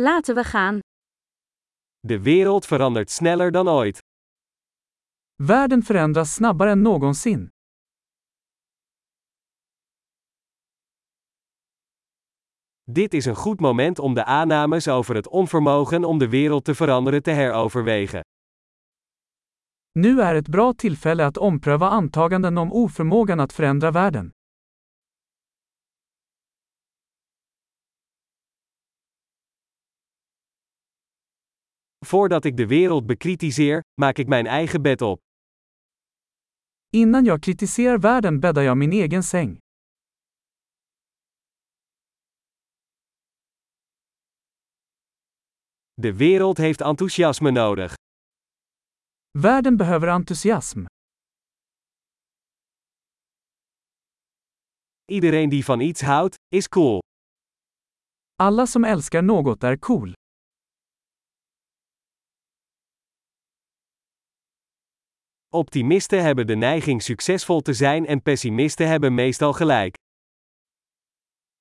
Laten we gaan. De wereld verandert sneller dan ooit. Världen förändras snabbare än någonsin. Dit is een goed moment om de aannames over het onvermogen om de wereld te veranderen te heroverwegen. Nu är ett bra tillfälle att ompröva antaganden om oförmågan att förändra världen. Voordat ik de wereld bekritiseer, maak ik mijn eigen bed op. Innan jag kritiserar världen bäddar jag min egen säng. De wereld heeft enthousiasme nodig. Världen behöver entusiasm. Iedereen die van iets houdt, is cool. Alla som älskar något är cool. Optimisten hebben de neiging succesvol te zijn en pessimisten hebben meestal gelijk.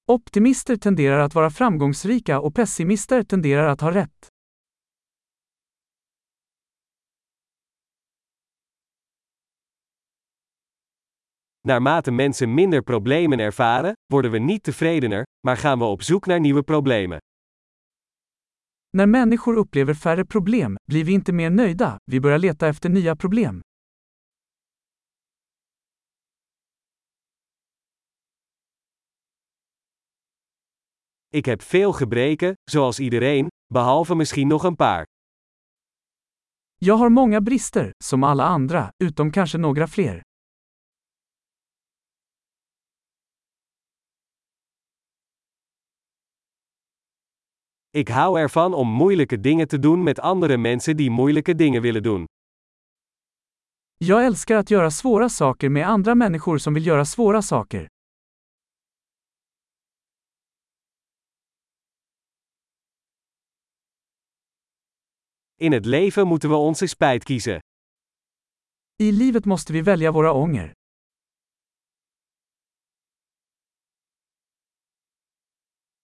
Optimister tenderar att vara framgångsrika och pessimister tenderar att ha rätt. Naarmate mensen minder problemen ervaren, worden we niet tevredener, maar gaan we op zoek naar nieuwe problemen. När människor upplever färre problem blir vi inte mer nöjda, vi börjar leta efter nya problem. Ik heb veel gebreken, zoals iedereen, behalve misschien nog een paar. Jag har många brister, som alla andra, utom kanske några fler. Ik hou ervan om moeilijke dingen te doen met andere mensen die moeilijke dingen willen doen. Jag älskar att göra svåra saker med andra människor som vill göra svåra saker. In het leven moeten we onze spijt kiezen. I livet måste vi välja våra ånger.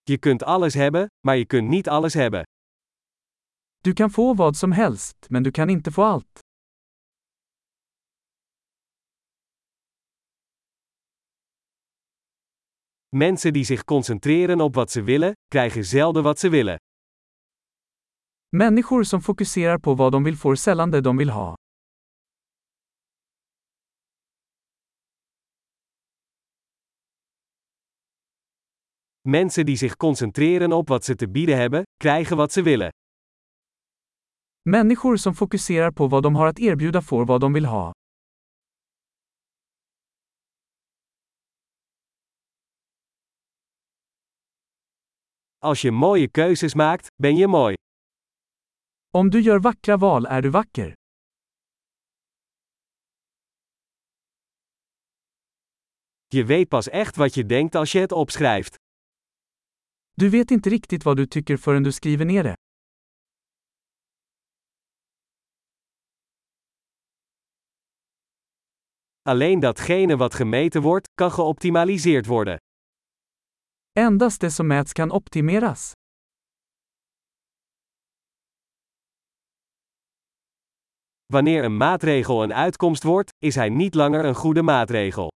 Je kunt alles hebben, maar je kunt niet alles hebben. Du kan få vad som helst, men du kan inte få allt. Mensen die zich concentreren op wat ze willen, krijgen zelden wat ze willen. Människor som fokuserar på vad de vill får sällan det de vill ha. Mensen die zich concentreren op wat ze te bieden hebben, krijgen wat ze willen. Människor som fokuserar på vad de har att erbjuda får vad de vill ha. Als je mooie keuzes maakt, ben je mooi. Om du gör vackra val är du vacker. Je weet pas echt wat je denkt als je het opschrijft. Du vet inte riktigt vad du tycker förrän du skriver ner det. Alleen datgene wat gemeten wordt, kan geoptimaliseerd worden. Endast det som mäts kan optimeras. Wanneer een maatregel een uitkomst wordt, is hij niet langer een goede maatregel.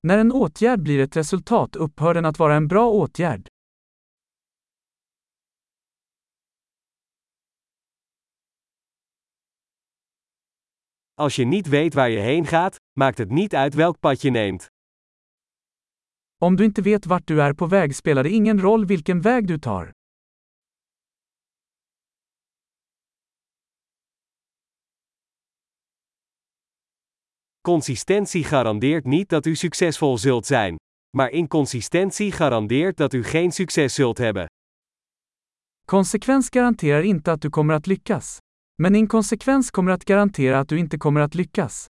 När en åtgärd blir ett resultat upphör den att vara en bra åtgärd. Als je niet weet waar je heen gaat, maakt het niet uit welk pad je neemt. Om du inte vet vart du är på väg spelar det ingen roll vilken väg du tar. Consistentie garandeert niet dat u succesvol zult zijn. Maar inconsistentie garandeert dat u geen succes zult hebben. Konsekvens garanterar inte att du kommer att lyckas. Men inkonsekvens kommer att garantera att du inte kommer att lyckas.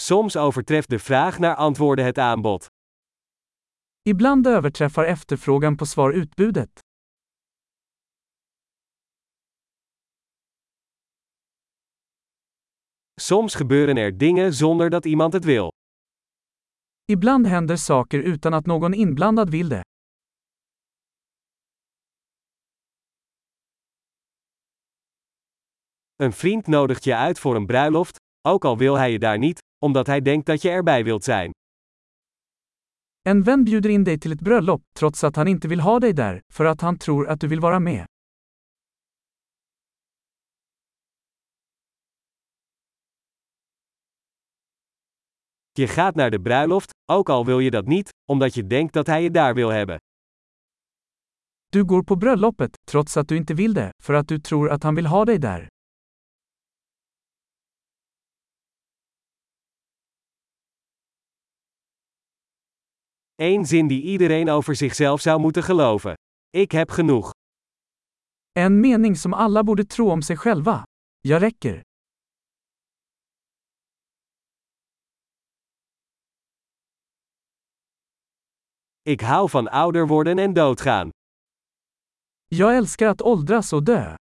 Soms overtreft de vraag naar antwoorden het aanbod. Ibland överträffar efterfrågan på svar utbudet. Soms gebeuren er dingen zonder dat iemand het wil. Ibland händer saker utan att någon inblandad vill det. Een vriend nodigt je uit voor een bruiloft, ook al wil hij je daar niet, omdat hij denkt dat je erbij wilt zijn. En vän bjuder in dig till ett bröllop, trots att han inte vill ha dig där, för att han tror att du vill vara med. Je gaat naar de bruiloft, ook al wil je dat niet, omdat je denkt dat hij je daar wil hebben. Du går på bröllopet, trots att du inte vill det, för att du tror att han vill ha dig där. Eén zin die iedereen over zichzelf zou moeten geloven. Ik heb genoeg. En mening som alla borde tro om sig själva. Jag räcker. Ik hou van ouder worden en doodgaan. Jag älskar att åldras och dö.